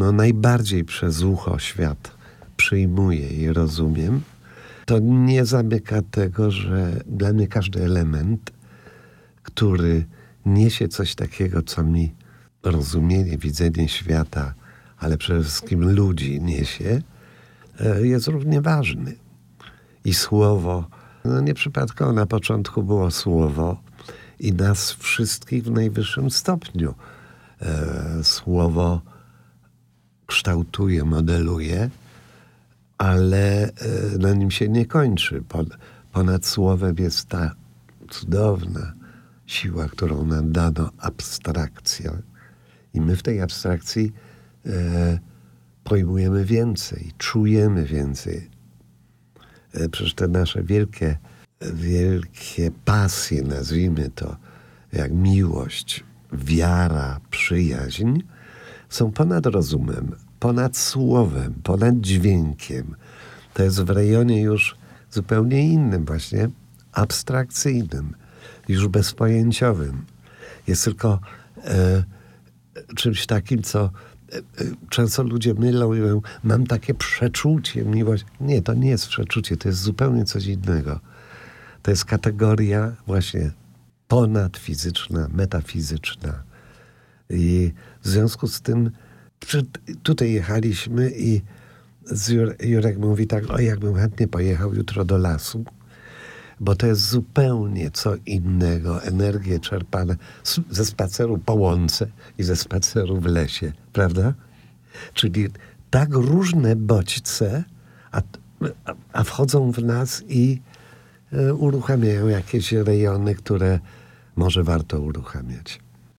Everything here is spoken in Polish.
no, najbardziej przez ucho świat przyjmuję i rozumiem, to nie zamyka tego, że dla mnie każdy element, który niesie coś takiego, co mi rozumienie, widzenie świata, ale przede wszystkim ludzi niesie, e, jest równie ważny. I słowo, no nieprzypadkowo na początku było słowo i nas wszystkich w najwyższym stopniu. E, słowo kształtuje, modeluje, ale e, na nim się nie kończy. Ponad słowem jest ta cudowna siła, którą nam dano abstrakcja. I my w tej abstrakcji e, pojmujemy więcej, czujemy więcej. E, przecież te nasze wielkie, wielkie pasje, nazwijmy to, jak miłość, wiara, przyjaźń, są ponad rozumem, ponad słowem, ponad dźwiękiem. To jest w rejonie już zupełnie innym, właśnie abstrakcyjnym, już bezpojęciowym. Jest tylko e, czymś takim, co e, e, często ludzie mylą i mówią, mam takie przeczucie, miłość. Nie, to nie jest przeczucie, to jest zupełnie coś innego. To jest kategoria właśnie ponadfizyczna, metafizyczna. I w związku z tym tutaj jechaliśmy i Jurek mówi tak, o jakbym chętnie pojechał jutro do lasu, bo to jest zupełnie co innego, energie czerpane ze spaceru po łące i ze spaceru w lesie, prawda? Czyli tak różne bodźce, a, a wchodzą w nas i e, uruchamiają jakieś rejony, które może warto uruchamiać.